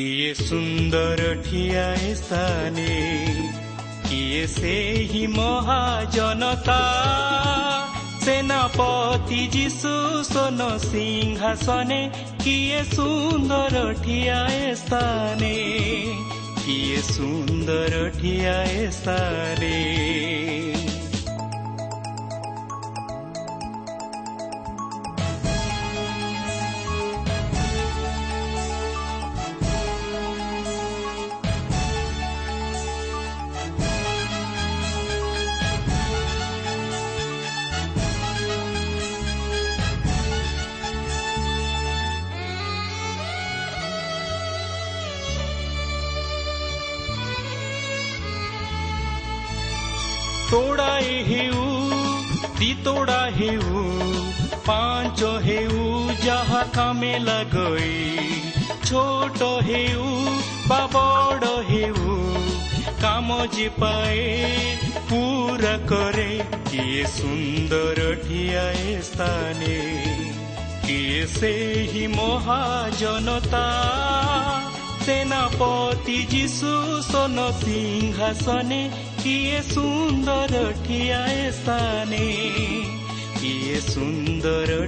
কিয়ে সুন্দর ঠিয়ায় স্থানে কিয়ে সেই মহাজনতা সেনাপতি যিশু সোন সিংহাসনে কিয়ে সুন্দর ঠিয়া স্থানে কিয়ে সুন্দর ঠিয়া স্থানে तोडा हेऊ ती तोडा हेऊ पांचो हेऊ जहाँ कमल गइ छोटो हेऊ बा बडो हेऊ कामो पाए पूरा करे की सुंदर ठिया एस्थाने की सेहि महाजनता सेनापती जी सु सोनो सिंहासने न्दर सुन्दर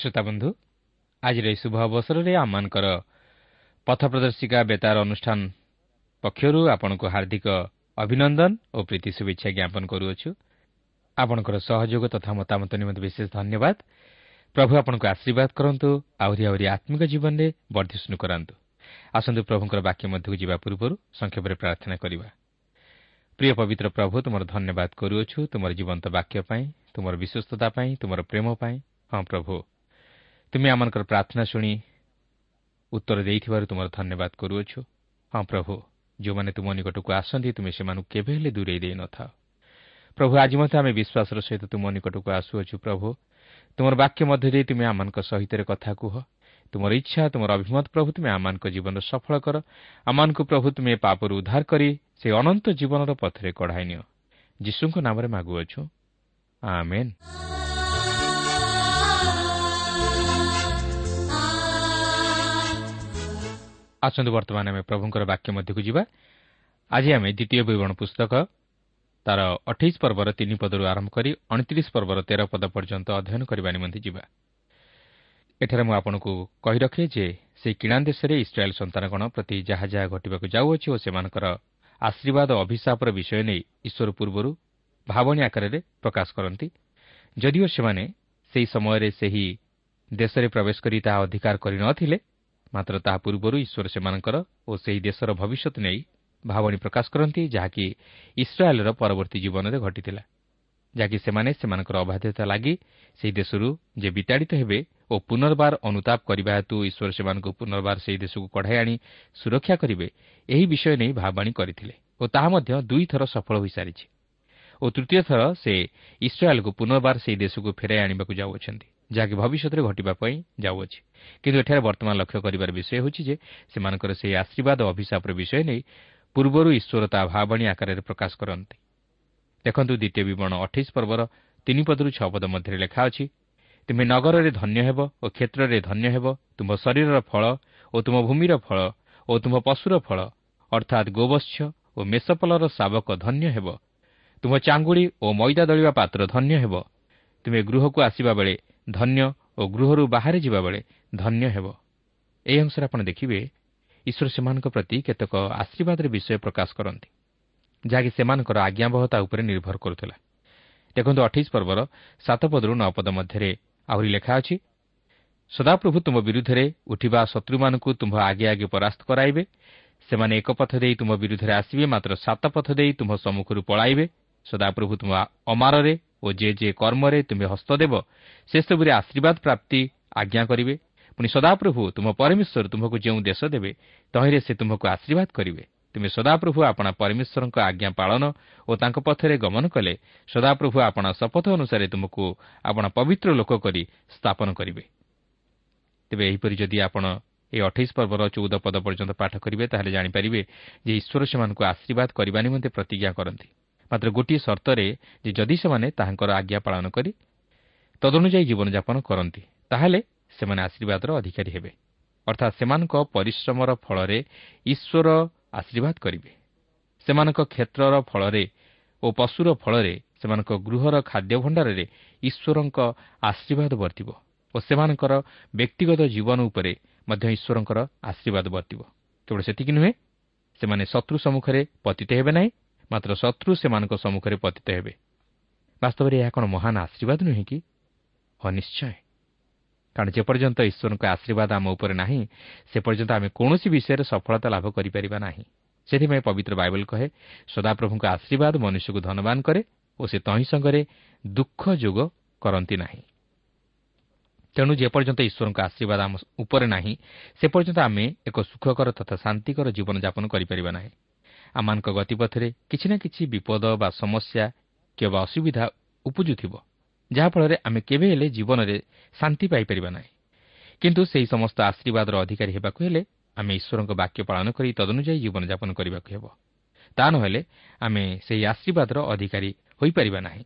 ଶ୍ରୋତା ବନ୍ଧୁ ଆଜିର ଏହି ଶୁଭ ଅବସରରେ ଆମମାନଙ୍କର ପଥ ପ୍ରଦର୍ଶିକା ବେତାର ଅନୁଷ୍ଠାନ ପକ୍ଷରୁ ଆପଣଙ୍କୁ ହାର୍ଦ୍ଦିକ ଅଭିନନ୍ଦନ ଓ ପ୍ରୀତି ଶୁଭେଚ୍ଛା ଜ୍ଞାପନ କରୁଅଛୁ। ଆପଣଙ୍କର ସହଯୋଗ ତଥା ମତାମତ ନିମନ୍ତେ ବିଶେଷ ଧନ୍ୟବାଦ। ପ୍ରଭୁ ଆପଣଙ୍କୁ ଆଶୀର୍ବାଦ କରନ୍ତୁ ଆହୁରି ଆହୁରି ଆତ୍ମିକ ଜୀବନରେ ବର୍ଦ୍ଧିଷ୍ଣୁ କରାନ୍ତୁ। ଆସନ୍ତୁ ପ୍ରଭୁଙ୍କର ବାକ୍ୟ ମଧ୍ୟକୁ ଯିବା ପୂର୍ବରୁ ସଂକ୍ଷେପରେ ପ୍ରାର୍ଥନା କରିବା। ପ୍ରିୟ ପବିତ୍ର ପ୍ରଭୁ ତୁମର ଧନ୍ୟବାଦ କରୁଅଛୁ ତୁମର ଜୀବନ୍ତ ବାକ୍ୟ ପାଇଁ ତୁମର ବିଶ୍ୱସ୍ତତା ପାଇଁ ତୁମର ପ୍ରେମ ପାଇଁ। ହଁ ପ୍ରଭୁ ତୁମେ ଆମମାନଙ୍କର ପ୍ରାର୍ଥନା ଶୁଣି ଉତ୍ତର ଦେଇଥିବାରୁ ତୁମର ଧନ୍ୟବାଦ କରୁଅଛୁ। ହଁ ପ୍ରଭୁ ଯେଉଁମାନେ ତୁମ ନିକଟକୁ ଆସନ୍ତି ତୁମେ ସେମାନଙ୍କୁ କେବେ ହେଲେ ଦୂରେଇ ଦେଇନଥାଅ ପ୍ରଭୁ ଆଜି ମଧ୍ୟ ଆମେ ବିଶ୍ୱାସର ସହିତ ତୁମ ନିକଟକୁ ଆସୁଅଛୁ ପ୍ରଭୁ। ତୁମର ବାକ୍ୟ ମଧ୍ୟ ଦେଇ ତୁମେ ଆମମାନଙ୍କ ସହିତ କଥା କୁହ। ତୁମର ଇଚ୍ଛା ତୁମର ଅଭିମତ ପ୍ରଭୁ ତୁମେ ଆମମାନଙ୍କ ଜୀବନ ସଫଳ କର। ଆମମାନଙ୍କୁ ପ୍ରଭୁ ତୁମେ ପାପରୁ ଉଦ୍ଧାର କରି ସେ ଅନନ୍ତ ଜୀବନର ପଥରେ କଢ଼ାଇ ନିଅ। ଯୀଶୁଙ୍କ ନାମରେ ମାଗୁଅଛୁ। ଆମେନ୍। ଆସନ୍ତୁ ବର୍ତ୍ତମାନ ଆମେ ପ୍ରଭୁଙ୍କର ବାକ୍ୟ ମଧ୍ୟକୁ ଯିବା। ଆଜି ଆମେ ଦ୍ୱିତୀୟ ବିବରଣ ପୁସ୍ତକ ତାର ଅଠେଇଶ ପର୍ବର ତିନି ପଦରୁ ଆରମ୍ଭ କରି ଅଣତିରିଶ ପର୍ବର ତେର ପଦ ପର୍ଯ୍ୟନ୍ତ ଅଧ୍ୟୟନ କରିବା ନିମନ୍ତେ ଯିବା। ଏଠାରେ ମୁଁ ଆପଣଙ୍କୁ କହି ରଖେ ଯେ ସେହି କିଣା ଦେଶରେ ଇସ୍ରାଏଲ୍ ସନ୍ତାନଗଣ ପ୍ରତି ଯାହା ଯାହା ଘଟିବାକୁ ଯାଉଅଛି ଓ ସେମାନଙ୍କର ଆଶୀର୍ବାଦ ଓ ଅଭିଶାପର ବିଷୟ ନେଇ ଈଶ୍ୱର ପୂର୍ବରୁ ଭାବଣୀ ଆକାରରେ ପ୍ରକାଶ କରନ୍ତି ଯଦିଓ ସେମାନେ ସେହି ସମୟରେ ସେହି ଦେଶରେ ପ୍ରବେଶ କରି ତାହା ଅଧିକାର କରିନଥିଲେ ମାତ୍ର ତାହା ପୂର୍ବରୁ ଈଶ୍ୱର ସେମାନଙ୍କର ଓ ସେହି ଦେଶର ଭବିଷ୍ୟତ ନେଇ ଭାବଣୀ ପ୍ରକାଶ କରନ୍ତି ଯାହାକି ଇସ୍ରାଏଲ୍ର ପରବର୍ତ୍ତୀ ଜୀବନରେ ଘଟିଥିଲା ଯାହାକି ସେମାନେ ସେମାନଙ୍କର ଅବାଧ୍ୟତା ଲାଗି ସେହି ଦେଶରୁ ଯେ ବିତାଡ଼ିତ ହେବେ ଓ ପୁନର୍ବାର ଅନୁତାପ କରିବା ହେତୁ ଈଶ୍ୱର ସେମାନଙ୍କୁ ପୁନର୍ବାର ସେହି ଦେଶକୁ କଢ଼ାଇ ଆଣି ସୁରକ୍ଷା କରିବେ ଏହି ବିଷୟ ନେଇ ଭାବବାଣୀ କରିଥିଲେ ଓ ତାହା ମଧ୍ୟ ଦୁଇଥର ସଫଳ ହୋଇସାରିଛି। ଓ ତୃତୀୟ ଥର ସେ ଇସ୍ରାଏଲ୍କୁ ପୁନର୍ବାର ସେହି ଦେଶକୁ ଫେରାଇ ଆଣିବାକୁ ଯାଉଅଛନ୍ତି। ଯାହାକି ଭବିଷ୍ୟତରେ ଘଟିବା ପାଇଁ ଯାଉଅଛି। କିନ୍ତୁ ଏଠାରେ ବର୍ତ୍ତମାନ ଲକ୍ଷ୍ୟ କରିବାର ବିଷୟ ହେଉଛି ଯେ ସେମାନଙ୍କର ସେହି ଆଶୀର୍ବାଦ ଓ ଅଭିଶାପର ବିଷୟ ନେଇ ପୂର୍ବରୁ ଈଶ୍ୱର ତାହା ଭାବବାଣୀ ଆକାରରେ ପ୍ରକାଶ କରନ୍ତି। ଦେଖନ୍ତୁ ଦ୍ୱିତୀୟ ବିବରଣ ଅଠେଇଶ ପର୍ବର ତିନି ପଦରୁ ଛଅ ପଦ ମଧ୍ୟରେ ଲେଖା ଅଛି ତୁମେ ନଗରରେ ଧନ୍ୟ ହେବ ଓ କ୍ଷେତ୍ରରେ ଧନ୍ୟ ହେବ ତୁମ ଶରୀରର ଫଳ ଓ ତୁମ ଭୂମିର ଫଳ ଓ ତୁମ ପଶୁର ଫଳ ଅର୍ଥାତ୍ ଗୋବତ୍ସ ଓ ମେଷପଲର ଶାବକ ଧନ୍ୟ ହେବ। ତୁମ ଚାଙ୍ଗୁଡ଼ି ଓ ମଇଦା ଦଳିବା ପାତ୍ର ଧନ୍ୟ ହେବ। ତୁମେ ଗୃହକୁ ଆସିବା ବେଳେ ଧନ୍ୟ ଓ ଗୃହରୁ ବାହାରେ ଯିବାବେଳେ ଧନ୍ୟ ହେବ। ଏହି ଅଂଶରେ ଆପଣ ଦେଖିବେ ଈଶ୍ୱର ସେମାନଙ୍କ ପ୍ରତି କେତେକ ଆଶୀର୍ବାଦର ବିଷୟ ପ୍ରକାଶ କରନ୍ତି ଯାହାକି ସେମାନଙ୍କର ଆଜ୍ଞାବହତା ଉପରେ ନିର୍ଭର କରୁଥିଲା। ଦେଖନ୍ତୁ ଅଠେଇଶ ପର୍ବର ସାତ ପଦରୁ ନଅ ପଦ ମଧ୍ୟରେ ଆହୁରି ଲେଖା ଅଛି ସଦାପ୍ରଭୁ ତୁମ ବିରୁଦ୍ଧରେ ଉଠିବା ଶତ୍ରୁମାନଙ୍କୁ ତୁମ୍ଭ ଆଗେ ଆଗେ ପରାସ୍ତ କରାଇବେ। ସେମାନେ ଏକ ପଥ ଦେଇ ତୁମ ବିରୁଦ୍ଧରେ ଆସିବେ ମାତ୍ର ସାତ ପଥ ଦେଇ ତୁମ ସମ୍ମୁଖରୁ ପଳାଇବେ। ସଦାପ୍ରଭୁ ତୁମ ଅମାରରେ ଓ ଯେ ଯେ କର୍ମରେ ତୁମେ ହସ୍ତ ଦେବ ସେସବୁରେ ଆଶୀର୍ବାଦ ପ୍ରାପ୍ତି ଆଜ୍ଞା କରିବେ। ପୁଣି ସଦାପ୍ରଭୁ ତୁମ ପରମେଶ୍ୱର ତୁମକୁ ଯେଉଁ ଦେଶ ଦେବେ ତହିଁରେ ସେ ତୁମକୁ ଆଶୀର୍ବାଦ କରିବେ। ତୁମେ ସଦାପ୍ରଭୁ ଆପଣା ପରମେଶ୍ୱରଙ୍କ ଆଜ୍ଞା ପାଳନ ଓ ତାଙ୍କ ପଥରେ ଗମନ କଲେ ସଦାପ୍ରଭୁ ଆପଣା ଶପଥ ଅନୁସାରେ ତୁମକୁ ଆପଣ ପବିତ୍ର ଲୋକ କରି ସ୍ଥାପନ କରିବେ। ତେବେ ଏହିପରି ଯଦି ଆପଣ ଏହି ଅଠେଇଶ ପର୍ବର ଚଉଦ ପଦ ପର୍ଯ୍ୟନ୍ତ ପାଠ କରିବେ ତାହେଲେ ଜାଣିପାରିବେ ଯେ ଈଶ୍ୱର ସେମାନଙ୍କୁ ଆଶୀର୍ବାଦ କରିବା ନିମନ୍ତେ ପ୍ରତିଜ୍ଞା କରନ୍ତି। ମାତ୍ର ଗୋଟିଏ ସର୍ତ୍ତରେ ଯେ ଯଦି ସେମାନେ ତାହାଙ୍କର ଆଜ୍ଞା ପାଳନ କରି ତଦନୁଯାୟୀ ଜୀବନଯାପନ କରନ୍ତି ତାହେଲେ ସେମାନେ ଆଶୀର୍ବାଦର ଅଧିକାରୀ ହେବେ। ଅର୍ଥାତ୍ ସେମାନଙ୍କ ପରିଶ୍ରମର ଫଳରେ ଈଶ୍ୱର ଆଶୀର୍ବାଦ କରିବେ। ସେମାନଙ୍କ କ୍ଷେତ୍ରର ଫଳରେ ଓ ପଶୁର ଫଳରେ ସେମାନଙ୍କ ଗୃହର ଖାଦ୍ୟ ଭଣ୍ଡାରରେ ଈଶ୍ୱରଙ୍କ ଆଶୀର୍ବାଦ ବର୍ତ୍ତିବ ଓ ସେମାନଙ୍କର ବ୍ୟକ୍ତିଗତ ଜୀବନ ଉପରେ ମଧ୍ୟ ଈଶ୍ୱରଙ୍କର ଆଶୀର୍ବାଦ ବର୍ତ୍ତିବ। କେବଳ ସେତିକି ନୁହେଁ ସେମାନେ ଶତ୍ରୁ ସମ୍ମୁଖରେ ପତିତ ହେବେ ନାହିଁ ମାତ୍ର ଶତ୍ରୁ ସେମାନଙ୍କ ସମ୍ମୁଖରେ ପତିତ ହେବେ। ବାସ୍ତବରେ ଏହା କ'ଣ ମହାନ ଆଶୀର୍ବାଦ ନୁହେଁ କି? ହଁ ନିଶ୍ଚୟ କାରଣ ଯେପର୍ଯ୍ୟନ୍ତ ଈଶ୍ୱରଙ୍କ ଆଶୀର୍ବାଦ ଆମ ଉପରେ ନାହିଁ ସେ ପର୍ଯ୍ୟନ୍ତ ଆମେ କୌଣସି ବିଷୟରେ ସଫଳତା ଲାଭ କରିପାରିବା ନାହିଁ। ସେଥିପାଇଁ ପବିତ୍ର ବାଇବଲ କହେ ସଦାପ୍ରଭୁଙ୍କ ଆଶୀର୍ବାଦ ମନୁଷ୍ୟକୁ ଧନବାନ କରେ ଓ ସେ ତହିଁ ସଙ୍ଗରେ ଦୁଃଖ ଯୋଗ କରନ୍ତି ନାହିଁ। ତେଣୁ ଯେପର୍ଯ୍ୟନ୍ତ ଈଶ୍ୱରଙ୍କ ଆଶୀର୍ବାଦ ଆମ ଉପରେ ନାହିଁ ସେ ପର୍ଯ୍ୟନ୍ତ ଆମେ ଏକ ସୁଖକର ତଥା ଶାନ୍ତିକର ଜୀବନଯାପନ କରିପାରିବା ନାହିଁ। ଆମମାନଙ୍କ ଗତିପଥରେ କିଛି ନା କିଛି ବିପଦ ବା ସମସ୍ୟା କିମ୍ବା ଅସୁବିଧା ଉପୁଜୁଥିବ ଯାହାଫଳରେ ଆମେ କେବେ ହେଲେ ଜୀବନରେ ଶାନ୍ତି ପାଇପାରିବା ନାହିଁ। କିନ୍ତୁ ସେହି ସମସ୍ତ ଆଶୀର୍ବାଦର ଅଧିକାରୀ ହେବାକୁ ହେଲେ ଆମେ ଈଶ୍ୱରଙ୍କ ବାକ୍ୟ ପାଳନ କରି ତଦନୁଯାୟୀ ଜୀବନଯାପନ କରିବାକୁ ହେବ। ତା ନହେଲେ ଆମେ ସେହି ଆଶୀର୍ବାଦର ଅଧିକାରୀ ହୋଇପାରିବା ନାହିଁ।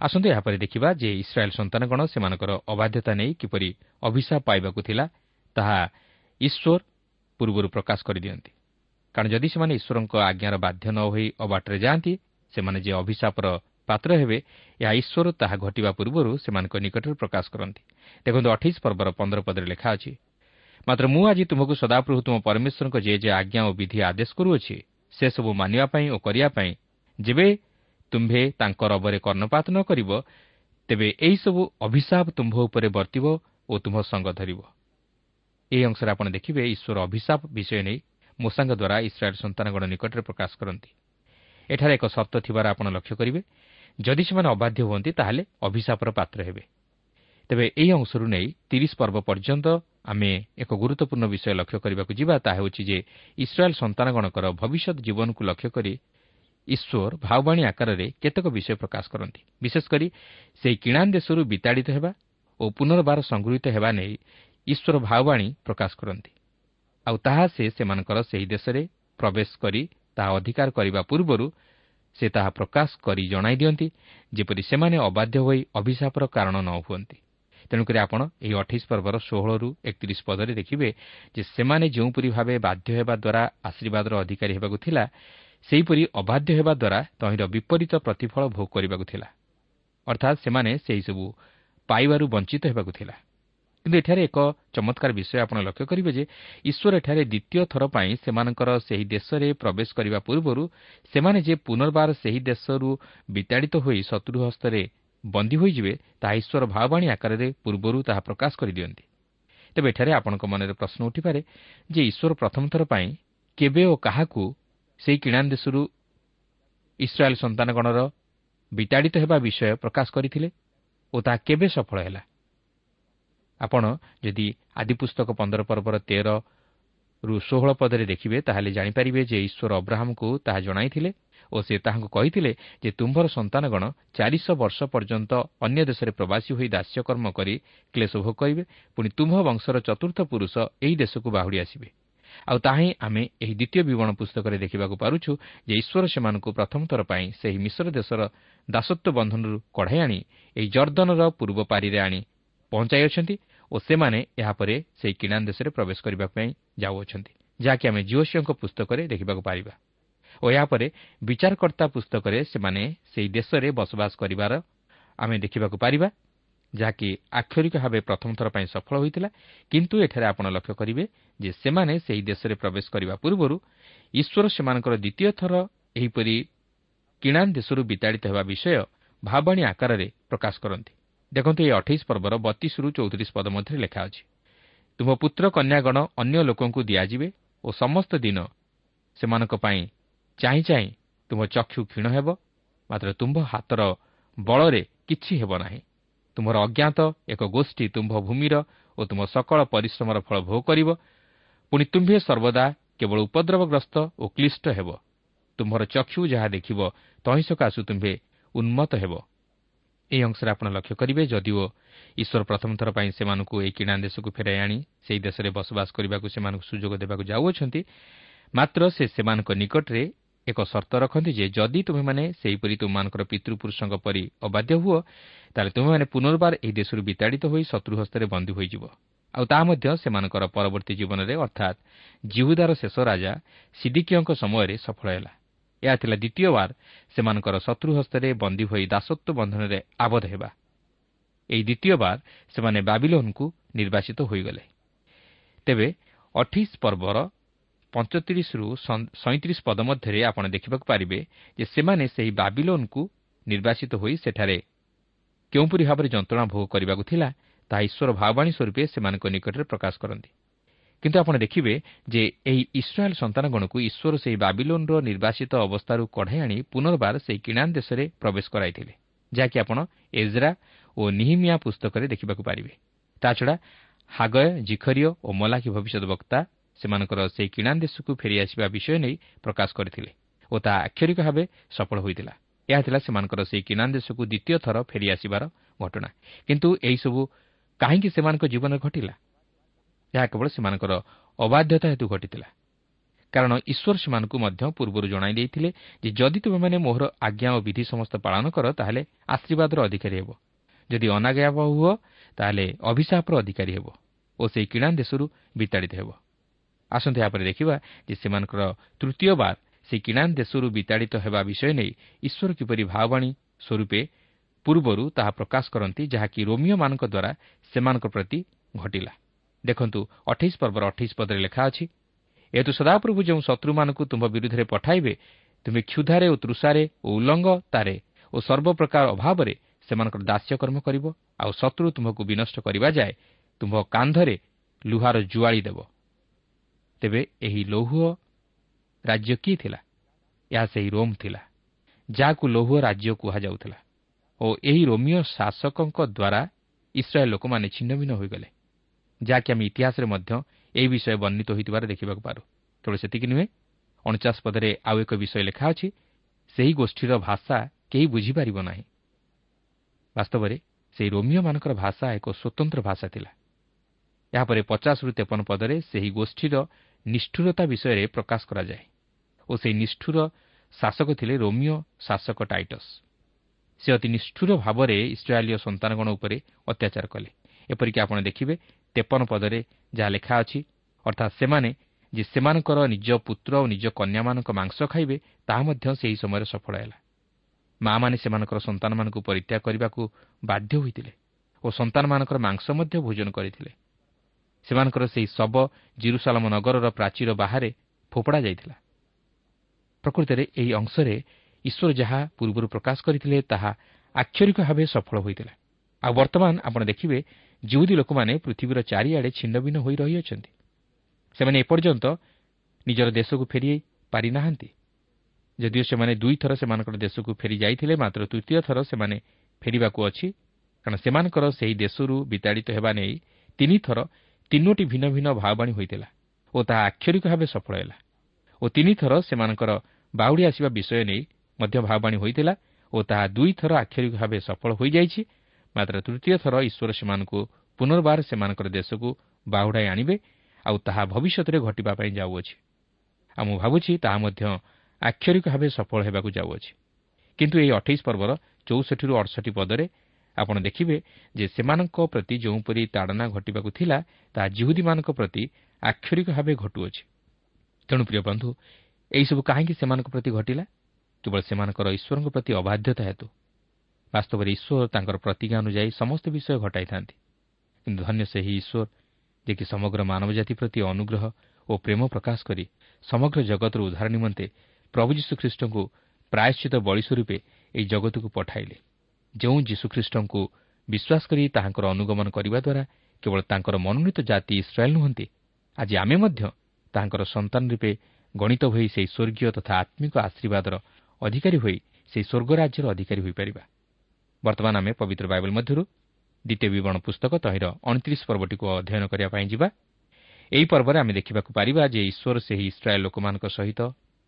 ଆସନ୍ତୁ ଏହାପରେ ଦେଖିବା ଯେ ଇସ୍ରାଏଲ୍ ସନ୍ତାନଗଣ ସେମାନଙ୍କର ଅବାଧ୍ୟତା ନେଇ କିପରି ଅଭିଶାପ ପାଇବାକୁ ଥିଲା ତାହା ଈଶ୍ୱର ପୂର୍ବରୁ ପ୍ରକାଶ କରିଦିଅନ୍ତି। କାରଣ ଯଦି ସେମାନେ ଈଶ୍ୱରଙ୍କ ଆଜ୍ଞାର ବାଧ୍ୟ ନ ହୋଇ ଅବାଟରେ ଯାଆନ୍ତି ସେମାନେ ଯେ ଅଭିଶାପର ପାତ୍ର ହେବେ ଏହା ଈଶ୍ୱର ତାହା ଘଟିବା ପୂର୍ବରୁ ସେମାନଙ୍କ ନିକଟରେ ପ୍ରକାଶ କରନ୍ତି। ଦେଖନ୍ତୁ ଅଠେଇଶ ପର୍ବର ପନ୍ଦର ପଦରେ ଲେଖା ଅଛି ମାତ୍ର ମୁଁ ଆଜି ତୁମକୁ ସଦାପ୍ରଭୁ ତୁମ ପରମେଶ୍ୱରଙ୍କ ଯେ ଯେ ଆଜ୍ଞା ଓ ବିଧି ଆଦେଶ କରୁଅଛି ସେସବୁ ମାନିବା ପାଇଁ ଓ କରିବା ପାଇଁ ଯେବେ ତୁମ୍ଭେ ତାଙ୍କ ରବରେ କର୍ଣ୍ଣପାତ ନ କରିବ ତେବେ ଏହିସବୁ ଅଭିଶାପ ତୁମ୍ଭ ଉପରେ ବର୍ତ୍ତିବ ଓ ତୁମ୍ଭ ସଙ୍ଗ ଧରିବ। ଏହି ଅଂଶରେ ଆପଣ ଦେଖିବେ ଈଶ୍ୱର ଅଭିଶାପ ବିଷୟ ନେଇ ମୂଷାଙ୍କ ଦ୍ୱାରା ଇସ୍ରାଏଲ୍ ସନ୍ତାନଗଣ ନିକଟରେ ପ୍ରକାଶ କରନ୍ତି। ଏଠାରେ ଏକ ସର୍ତ୍ତ ଥିବାର ଆପଣ ଲକ୍ଷ୍ୟ କରିବେ। ଯଦି ସେମାନେ ଅବାଧ୍ୟ ହୁଅନ୍ତି ତାହେଲେ ଅଭିଶାପର ପାତ୍ର ହେବେ। ତେବେ ଏହି ଅଂଶରୁ ନେଇ ତିରିଶ ପର୍ବ ପର୍ଯ୍ୟନ୍ତ ଆମେ ଏକ ଗୁରୁତ୍ୱପୂର୍ଣ୍ଣ ବିଷୟ ଲକ୍ଷ୍ୟ କରିବାକୁ ଯିବା ତାହା ହେଉଛି ଯେ ଇସ୍ରାଏଲ୍ ସନ୍ତାନଗଣଙ୍କର ଭବିଷ୍ୟତ ଜୀବନକୁ ଲକ୍ଷ୍ୟ କରି ଈଶ୍ୱର ଭାବବାଣୀ ଆକାରରେ କେତେକ ବିଷୟ ପ୍ରକାଶ କରନ୍ତି। ବିଶେଷକରି ସେହି କିଣା ଦେଶରୁ ବିତାଡ଼ିତ ହେବା ଓ ପୁନର୍ବାର ସଂଗୃହୀତ ହେବା ନେଇ ଈଶ୍ୱର ଭାବବାଣୀ ପ୍ରକାଶ କରନ୍ତି। ଆଉ ତାହା ସେ ସେମାନଙ୍କର ସେହି ଦେଶରେ ପ୍ରବେଶ କରି ତାହା ଅଧିକାର କରିବା ପୂର୍ବରୁ ସେ ତାହା ପ୍ରକାଶ କରି ଜଣାଇ ଦିଅନ୍ତି ଯେପରି ସେମାନେ ଅବାଧ୍ୟ ହୋଇ ଅଭିଶାପର କାରଣ ନ ହୁଅନ୍ତି। ତେଣୁକରି ଆପଣ ଏହି ଅଠେଇଶ ପର୍ବର ଷୋହଳରୁ ଏକତିରିଶ ପଦରେ ଦେଖିବେ ଯେ ସେମାନେ ଯେଉଁପରି ଭାବେ ବାଧ୍ୟ ହେବା ଦ୍ୱାରା ଆଶୀର୍ବାଦର ଅଧିକାରୀ ହେବାକୁ ଥିଲା ସେହିପରି ଅବାଧ୍ୟ ହେବା ଦ୍ୱାରା ତହିଁର ବିପରୀତ ପ୍ରତିଫଳ ଭୋଗ କରିବାକୁ ଥିଲା। ଅର୍ଥାତ୍ ସେମାନେ ସେହିସବୁ ପାଇବାରୁ ବଞ୍ଚିତ ହେବାକୁ ଥିଲା। କିନ୍ତୁ ଏଠାରେ ଏକ ଚମତ୍କାର ବିଷୟ ଆପଣ ଲକ୍ଷ୍ୟ କରିବେ ଯେ ଈଶ୍ୱର ଏଠାରେ ଦ୍ୱିତୀୟ ଥର ପାଇଁ ସେମାନଙ୍କର ସେହି ଦେଶରେ ପ୍ରବେଶ କରିବା ପୂର୍ବରୁ ସେମାନେ ଯେ ପୁନର୍ବାର ସେହି ଦେଶରୁ ବିତାଡ଼ିତ ହୋଇ ଶତ୍ରୁ ହସ୍ତରେ ବନ୍ଦୀ ହୋଇଯିବେ ତାହା ଈଶ୍ୱର ଭାବବାଣୀ ଆକାରରେ ପୂର୍ବରୁ ତାହା ପ୍ରକାଶ କରିଦିଅନ୍ତି। ତେବେ ଏଠାରେ ଆପଣଙ୍କ ମନରେ ପ୍ରଶ୍ନ ଉଠିପାରେ ଯେ ଈଶ୍ୱର ପ୍ରଥମ ଥର ପାଇଁ କେବେ ଓ କାହାକୁ ସେହି କିଣା ଦେଶରୁ ଇସ୍ରାଏଲ୍ ସନ୍ତାନଗଣର ବିତାଡ଼ିତ ହେବା ବିଷୟ ପ୍ରକାଶ କରିଥିଲେ ଓ ତାହା କେବେ ସଫଳ ହେଲା? ଆପଣ ଯଦି ଆଦି ପୁସ୍ତକ ପନ୍ଦର ପର୍ବର ତେର ରୁ ଷୋହଳ ପଦରେ ଦେଖିବେ ତାହେଲେ ଜାଣିପାରିବେ ଯେ ଈଶ୍ୱର ଅବ୍ରାହମ୍ଙ୍କୁ ତାହା ଜଣାଇଥିଲେ ଓ ସେ ତାହାଙ୍କୁ କହିଥିଲେ ଯେ ତୁମ୍ଭର ସନ୍ତାନଗଣ ଚାରିଶହ ବର୍ଷ ପର୍ଯ୍ୟନ୍ତ ଅନ୍ୟ ଦେଶରେ ପ୍ରବାସୀ ହୋଇ ଦାସ୍ୟକର୍ମ କରି କ୍ଲେଶ ଭୋଗ କରିବେ ପୁଣି ତୁମ୍ଭ ବଂଶର ଚତୁର୍ଥ ପୁରୁଷ ଏହି ଦେଶକୁ ବାହୁଡ଼ି ଆସିବେ। ଆଉ ତାହା ହିଁ ଆମେ ଏହି ଦ୍ୱିତୀୟ ବିବରଣ ପୁସ୍ତକରେ ଦେଖିବାକୁ ପାରୁଛୁ ଯେ ଈଶ୍ୱର ସେମାନଙ୍କୁ ପ୍ରଥମ ଥର ପାଇଁ ସେହି ମିଶ୍ର ଦେଶର ଦାସତ୍ୱ ବନ୍ଧନରୁ କଢ଼ାଇ ଆଣି ଏହି ଜର୍ଦ୍ଦନର ପୂର୍ବ ପାରିରେ ଆଣି ପହଞ୍ଚାଇଅଛନ୍ତି ଓ ସେମାନେ ଏହାପରେ ସେହି କିଣାନ୍ ଦେଶରେ ପ୍ରବେଶ କରିବା ପାଇଁ ଯାଉଅଛନ୍ତି ଯାହାକି ଆମେ ଜିଓସିଓଙ୍କ ପୁସ୍ତକରେ ଦେଖିବାକୁ ପାରିବା। ଓ ଏହାପରେ ବିଚାରକର୍ତ୍ତା ପୁସ୍ତକରେ ସେମାନେ ସେହି ଦେଶରେ ବସବାସ କରିବାର ଆମେ ଦେଖିବାକୁ ପାରିବା ଯାହାକି ଆକ୍ଷରିକ ଭାବେ ପ୍ରଥମ ଥର ପାଇଁ ସଫଳ ହୋଇଥିଲା କିନ୍ତୁ ଏଠାରେ ଆପଣ ଲକ୍ଷ୍ୟ କରିବେ ଯେ ସେମାନେ ସେହି ଦେଶରେ ପ୍ରବେଶ କରିବା ପୂର୍ବରୁ ଈଶ୍ୱର ସେମାନଙ୍କର ଦ୍ୱିତୀୟ ଥର ଏହିପରି କିଣାନ୍ ଦେଶରୁ ବିତାଡ଼ିତ ହେବା ବିଷୟ ଭାବାଣୀ ଆକାରରେ ପ୍ରକାଶ କରନ୍ତି। ଦେଖନ୍ତୁ ଏହି ଅଠେଇଶ ପର୍ବର ବତିଶରୁ ଚଉତିରିଶ ପଦ ମଧ୍ୟରେ ଲେଖା ଅଛି ତୁମ ପୁତ୍ର କନ୍ୟାଗଣ ଅନ୍ୟ ଲୋକଙ୍କୁ ଦିଆଯିବେ ଓ ସମସ୍ତ ଦିନ ସେମାନଙ୍କ ପାଇଁ ଚାହିଁ ଚାହିଁ ତୁମ ଚକ୍ଷୁ କ୍ଷୀଣ ହେବ ମାତ୍ର ତୁମ୍ଭ ହାତର ବଳରେ କିଛି ହେବ ନାହିଁ। ତୁମର ଅଜ୍ଞାତ ଏକ ଗୋଷ୍ଠୀ ତୁମ୍ଭ ଭୂମିର ଓ ତୁମ ସକଳ ପରିଶ୍ରମର ଫଳ ଭୋଗ କରିବ। ପୁଣି ତୁମ୍ଭେ ସର୍ବଦା କେବଳ ଉପଦ୍ରବଗ୍ରସ୍ତ ଓ କ୍ଲିଷ୍ଟ ହେବ। ତୁମ୍ଭର ଚକ୍ଷୁ ଯାହା ଦେଖିବ ତହିଁ ସକାଶୁ ତୁମ୍ଭେ ଉନ୍ମତ ହେବ। ଏହି ଅଂଶରେ ଆପଣ ଲକ୍ଷ୍ୟ କରିବେ ଯଦିଓ ଈଶ୍ୱର ପ୍ରଥମ ଥର ପାଇଁ ସେମାନଙ୍କୁ ଏହି କିଣା ଦେଶକୁ ଫେରାଇ ଆଣି ସେହି ଦେଶରେ ବସବାସ କରିବାକୁ ସେମାନଙ୍କୁ ସୁଯୋଗ ଦେବାକୁ ଯାଉଅଛନ୍ତି ମାତ୍ର ସେ ସେମାନଙ୍କ ନିକଟରେ ଏକ ସର୍ତ୍ତ ରଖନ୍ତି ଯେ ଯଦି ତୁମେମାନେ ସେହିପରି ତୁମମାନଙ୍କର ପିତୃପୁରୁଷଙ୍କ ପରି ଅବାଧ୍ୟ ହୁଅ ତାହେଲେ ତୁମେମାନେ ପୁନର୍ବାର ଏହି ଦେଶରୁ ବିତାଡ଼ିତ ହୋଇ ଶତ୍ରୁ ହସ୍ତରେ ବନ୍ଦୀ ହୋଇଯିବ। ଆଉ ତାହା ମଧ୍ୟ ସେମାନଙ୍କର ପରବର୍ତ୍ତୀ ଜୀବନରେ ଅର୍ଥାତ୍ ଜିହୁଦାର ଶେଷ ରାଜା ସିଦିକିଓଙ୍କ ସମୟରେ ସଫଳ ହେଲା। ଏହା ଥିଲା ଦ୍ୱିତୀୟବାର ସେମାନଙ୍କର ଶତ୍ରୁ ହସ୍ତରେ ବନ୍ଦୀ ହୋଇ ଦାସତ୍ୱ ବନ୍ଧନରେ ଆବଦ୍ଧ ହେବା। ଏହି ଦ୍ୱିତୀୟବାର ସେମାନେ ବାବିଲୋନ୍କୁ ନିର୍ବାଚିତ ହୋଇଗଲେ। ତେବେ ଅଠେଇଶ ପର୍ବର ପଞ୍ଚତିରିଶରୁ ସଇଁତିରିଶ ପଦ ମଧ୍ୟରେ ଆପଣ ଦେଖିବାକୁ ପାରିବେ ଯେ ସେମାନେ ସେହି ବାବିଲୋନ୍କୁ ନିର୍ବାଚିତ ହୋଇ ସେଠାରେ କେଉଁପରି ଭାବରେ ଯନ୍ତ୍ରଣା ଭୋଗ କରିବାକୁ ଥିଲା ତାହା ଈଶ୍ୱର ଭାବବାଣୀ ସ୍ୱରୂପେ ସେମାନଙ୍କ ନିକଟରେ ପ୍ରକାଶ କରନ୍ତି। କିନ୍ତୁ ଆପଣ ଦେଖିବେ ଯେ ଏହି ଇସ୍ରାଏଲ୍ ସନ୍ତାନଗଣକୁ ଈଶ୍ୱର ସେହି ବାବିଲୋନ୍ର ନିର୍ବାଚିତ ଅବସ୍ଥାରୁ କଢ଼ାଇ ଆଣି ପୁନର୍ବାର ସେହି କିଣାନ୍ ଦେଶରେ ପ୍ରବେଶ କରାଇଥିଲେ ଯାହାକି ଆପଣ ଏଜ୍ରା ଓ ନିହିମିଆ ପୁସ୍ତକରେ ଦେଖିବାକୁ ପାରିବେ। ତାଛଡ଼ା ହାଗୟ ଜିଖରିୟ ଓ ମଲାଖି ଭବିଷ୍ୟତ ବକ୍ତା ସେମାନଙ୍କର ସେହି କିଣାନ୍ ଦେଶକୁ ଫେରିଆସିବା ବିଷୟ ନେଇ ପ୍ରକାଶ କରିଥିଲେ ଓ ତାହା ଆକ୍ଷରିକ ଭାବେ ସଫଳ ହୋଇଥିଲା। ଏହା ଥିଲା ସେମାନଙ୍କର ସେହି କିଣାନ୍ ଦେଶକୁ ଦ୍ୱିତୀୟ ଥର ଫେରିଆସିବାର ଘଟଣା। କିନ୍ତୁ ଏହିସବୁ କାହିଁକି ସେମାନଙ୍କ ଜୀବନରେ ଘଟିଲା? ଏହା କେବଳ ସେମାନଙ୍କର ଅବାଧ୍ୟତା ହେତୁ ଘଟିଥିଲା। କାରଣ ଈଶ୍ୱର ସେମାନଙ୍କୁ ମଧ୍ୟ ପୂର୍ବରୁ ଜଣାଇ ଦେଇଥିଲେ ଯେ ଯଦି ତୁମେମାନେ ମୋହର ଆଜ୍ଞା ଓ ବିଧି ସମସ୍ତ ପାଳନ କର ତାହେଲେ ଆଶୀର୍ବାଦର ଅଧିକାରୀ ହେବ। ଯଦି ଅନାଜ୍ଞା ହୁଅ ତାହେଲେ ଅଭିଶାପର ଅଧିକାରୀ ହେବ ଓ ସେହି କିଣାନ୍ ଦେଶରୁ ବିତାଡ଼ିତ ହେବ। ଆସନ୍ତୁ ଏହାପରେ ଦେଖିବା ଯେ ସେମାନଙ୍କର ତୃତୀୟ ବାର ସେହି କିଣାନ୍ ଦେଶରୁ ବିତାଡ଼ିତ ହେବା ବିଷୟ ନେଇ ଈଶ୍ୱର କିପରି ଭାବବାଣୀ ସ୍ୱରୂପେ ପୂର୍ବରୁ ତାହା ପ୍ରକାଶ କରନ୍ତି ଯାହାକି ରୋମିଓମାନଙ୍କ ଦ୍ୱାରା ସେମାନଙ୍କ ପ୍ରତି ଘଟିଲା। ଦେଖନ୍ତୁ ଅଠେଇଶ ପର୍ବର ଅଠେଇଶ ପଦରେ ଲେଖା ଅଛି ଏହେତୁ ସଦାପ୍ରଭୁ ଯେଉଁ ଶତ୍ରୁମାନଙ୍କୁ ତୁମ୍ଭ ବିରୁଦ୍ଧରେ ପଠାଇବେ ତୁମେ କ୍ଷୁଧାରେ ଓ ତୃଷାରେ ଓ ଉଲ୍ଲଙ୍ଗତାରେ ଓ ସର୍ବପ୍ରକାର ଅଭାବରେ ସେମାନଙ୍କର ଦାସ୍ୟକର୍ମ କରିବ ଆଉ ଶତ୍ରୁ ତୁମ୍ଭକୁ ବିନଷ୍ଟ କରିବା ଯାଏ ତୁମ୍ଭ କାନ୍ଧରେ ଲୁହାର ଜୁଆଳି ଦେବ। ତେବେ ଏହି ଲୌହ ରାଜ୍ୟ କିଏ ଥିଲା? ଏହା ସେହି ରୋମ୍ ଥିଲା ଯାହାକୁ ଲୌହ ରାଜ୍ୟ କୁହାଯାଉଥିଲା ଓ ଏହି ରୋମିଓ ଶାସକଙ୍କ ଦ୍ୱାରା ଇସ୍ରାଏଲ୍ ଲୋକମାନେ ଛିନ୍ନଭିନ୍ନ ହୋଇଗଲେ। ଯାହାକି ଆମେ ଇତିହାସରେ ମଧ୍ୟ ଏହି ବିଷୟ ବର୍ଣ୍ଣିତ ହୋଇଥିବାର ଦେଖିବାକୁ ପାରୁ କେବଳ ସେତିକି ନୁହେଁ ଅଣଚାଶ ପଦରେ ଆଉ ଏକ ବିଷୟ ଲେଖା ଅଛି ସେହି ଗୋଷ୍ଠୀର ଭାଷା କେହି ବୁଝିପାରିବ ନାହିଁ। ବାସ୍ତବରେ ସେହି ରୋମିଓମାନଙ୍କର ଭାଷା ଏକ ସ୍ୱତନ୍ତ୍ର ଭାଷା ଥିଲା। ଏହାପରେ ପଚାଶରୁ ତେପନ ପଦରେ ସେହି ଗୋଷ୍ଠୀର ନିଷ୍ଠୁରତା ବିଷୟରେ ପ୍ରକାଶ କରାଯାଏ ଓ ସେହି ନିଷ୍ଠୁର ଶାସକ ଥିଲେ ରୋମିଓ ଶାସକ ଟାଇଟସ୍। ସେ ଅତି ନିଷ୍ଠୁର ଭାବରେ ଇସ୍ରାଏଲୀୟ ସନ୍ତାନଗଣ ଉପରେ ଅତ୍ୟାଚାର କଲେ। ଏପରିକି ଆପଣ ଦେଖିବେ ତେପନ ପଦରେ ଯାହା ଲେଖା ଅଛି ଅର୍ଥାତ୍ ସେମାନେ ଯେ ସେମାନଙ୍କର ନିଜ ପୁତ୍ର ଓ ନିଜ କନ୍ୟାମାନଙ୍କ ମାଂସ ଖାଇବେ ତାହା ମଧ୍ୟ ସେହି ସମୟରେ ସଫଳ ହେଲା। ମା'ମାନେ ସେମାନଙ୍କର ସନ୍ତାନମାନଙ୍କୁ ପରିତ୍ୟାଗ କରିବାକୁ ବାଧ୍ୟ ହୋଇଥିଲେ ଓ ସନ୍ତାନମାନଙ୍କର ମାଂସ ମଧ୍ୟ ଭୋଜନ କରିଥିଲେ। ସେମାନଙ୍କର ସେହି ଶବ ଜିରୁସାଲାମ ନଗରର ପ୍ରାଚୀର ବାହାରେ ଫୋପଡ଼ା ଯାଇଥିଲା। ପ୍ରକୃତରେ ଏହି ଅଂଶରେ ଈଶ୍ୱର ଯାହା ପୂର୍ବରୁ ପ୍ରକାଶ କରିଥିଲେ ତାହା ଆକ୍ଷରିକ ଭାବେ ସଫଳ ହୋଇଥିଲା। ଆଉ ବର୍ତ୍ତମାନ ଆପଣ ଦେଖିବେ ଯେଉଁଦି ଲୋକମାନେ ପୃଥିବୀର ଚାରିଆଡ଼େ ଛିଣ୍ଡଭିନ୍ନ ହୋଇ ରହିଅଛନ୍ତି। ସେମାନେ ଏପର୍ଯ୍ୟନ୍ତ ନିଜର ଦେଶକୁ ଫେରି ପାରିନାହାନ୍ତି। ଯଦିଓ ସେମାନେ ଦୁଇଥର ସେମାନଙ୍କର ଦେଶକୁ ଫେରି ଯାଇଥିଲେ ମାତ୍ର ତୃତୀୟ ଥର ସେମାନେ ଫେରିବାକୁ ଅଛି କାରଣ ସେମାନଙ୍କର ସେହି ଦେଶରୁ ବିତାଡ଼ିତ ହେବା ନେଇ ତିନିଥର ତିନୋଟି ଭିନ୍ନ ଭିନ୍ନ ଭାବବାଣୀ ହୋଇଥିଲା ଓ ତାହା ଆକ୍ଷରିକ ଭାବେ ସଫଳ ହେଲା ଓ ତିନିଥର ସେମାନଙ୍କର ବାହୁଡ଼ି ଆସିବା ବିଷୟ ନେଇ ମଧ୍ୟ ଭାବବାଣୀ ହୋଇଥିଲା ଓ ତାହା ଦୁଇଥର ଆକ୍ଷରିକ ଭାବେ ସଫଳ ହୋଇଯାଇଛି ମାତ୍ର ତୃତୀୟ ଥର ଈଶ୍ୱର ସେମାନଙ୍କୁ ପୁନର୍ବାର ସେମାନଙ୍କର ଦେଶକୁ ବାହୁଡ଼ାଇ ଆଣିବେ ଆଉ ତାହା ଭବିଷ୍ୟତରେ ଘଟିବା ପାଇଁ ଯାଉଅଛି। ଆଉ ମୁଁ ଭାବୁଛି ତାହା ମଧ୍ୟ ଆକ୍ଷରିକ ଭାବେ ସଫଳ ହେବାକୁ ଯାଉଅଛି। କିନ୍ତୁ ଏହି ଅଠେଇଶ ପର୍ବର ଚଉଷଠିରୁ ଅଠଷଠି ପଦରେ ଆପଣ ଦେଖିବେ ଯେ ସେମାନଙ୍କ ପ୍ରତି ଯେଉଁପରି ତାଡ଼ନା ଘଟିବାକୁ ଥିଲା ତାହା ଜିହୁଦୀମାନଙ୍କ ପ୍ରତି ଆକ୍ଷରିକ ଭାବେ ଘଟୁଅଛି। ତେଣୁ ପ୍ରିୟ ବନ୍ଧୁ ଏହିସବୁ କାହିଁକି ସେମାନଙ୍କ ପ୍ରତି ଘଟିଲା? କେବଳ ସେମାନଙ୍କର ଈଶ୍ୱରଙ୍କ ପ୍ରତି ଅବାଧ୍ୟତା ହେତୁ। ବାସ୍ତବରେ ଈଶ୍ୱର ତାଙ୍କର ପ୍ରତିଜ୍ଞା ଅନୁଯାୟୀ ସମସ୍ତ ବିଷୟ ଘଟାଇଥାନ୍ତି। କିନ୍ତୁ ଧନ୍ୟ ସେହି ଈଶ୍ୱର ଯିଏକି ସମଗ୍ର ମାନବ ଜାତି ପ୍ରତି ଅନୁଗ୍ରହ ଓ ପ୍ରେମ ପ୍ରକାଶ କରି ସମଗ୍ର ଜଗତର ଉଦ୍ଧାର ନିମନ୍ତେ ପ୍ରଭୁ ଯୀଶୁଖ୍ରୀଷ୍ଟଙ୍କୁ ପ୍ରାୟଶ୍ଚିତ ବଳି ସ୍ୱରୂପେ ଏହି ଜଗତକୁ ପଠାଇଲେ। ଯେଉଁ ଯୀଶୁଖ୍ରୀଷ୍ଟଙ୍କୁ ବିଶ୍ୱାସ କରି ତାହାଙ୍କର ଅନୁଗମନ କରିବା ଦ୍ୱାରା କେବଳ ତାଙ୍କର ମନୋନୀତ ଜାତି ଇସ୍ରାଏଲ୍ ନୁହନ୍ତି ଆଜି ଆମେ ମଧ୍ୟ ତାହାଙ୍କର ସନ୍ତାନ ରୂପେ ଗଣିତ ହୋଇ ସେହି ସ୍ୱର୍ଗୀୟ ତଥା ଆତ୍ମିକ ଆଶୀର୍ବାଦର ଅଧିକାରୀ ହୋଇ ସେହି ସ୍ୱର୍ଗ ରାଜ୍ୟର ଅଧିକାରୀ ହୋଇପାରିବା। ବର୍ତ୍ତମାନ ଆମେ ପବିତ୍ର ବାଇବଲ ମଧ୍ୟରୁ ଦ୍ୱିତୀୟ ବିବରଣ ପୁସ୍ତକ ତହିଁର ଅଣତିରିଶ ପର୍ବଟିକୁ ଅଧ୍ୟୟନ କରିବା ପାଇଁ ଯିବା। ଏହି ପର୍ବରେ ଆମେ ଦେଖିବାକୁ ପାରିବା ଯେ ଈଶ୍ୱର ସେହି ଇସ୍ରାଏଲ୍ ଲୋକମାନଙ୍କ ସହିତ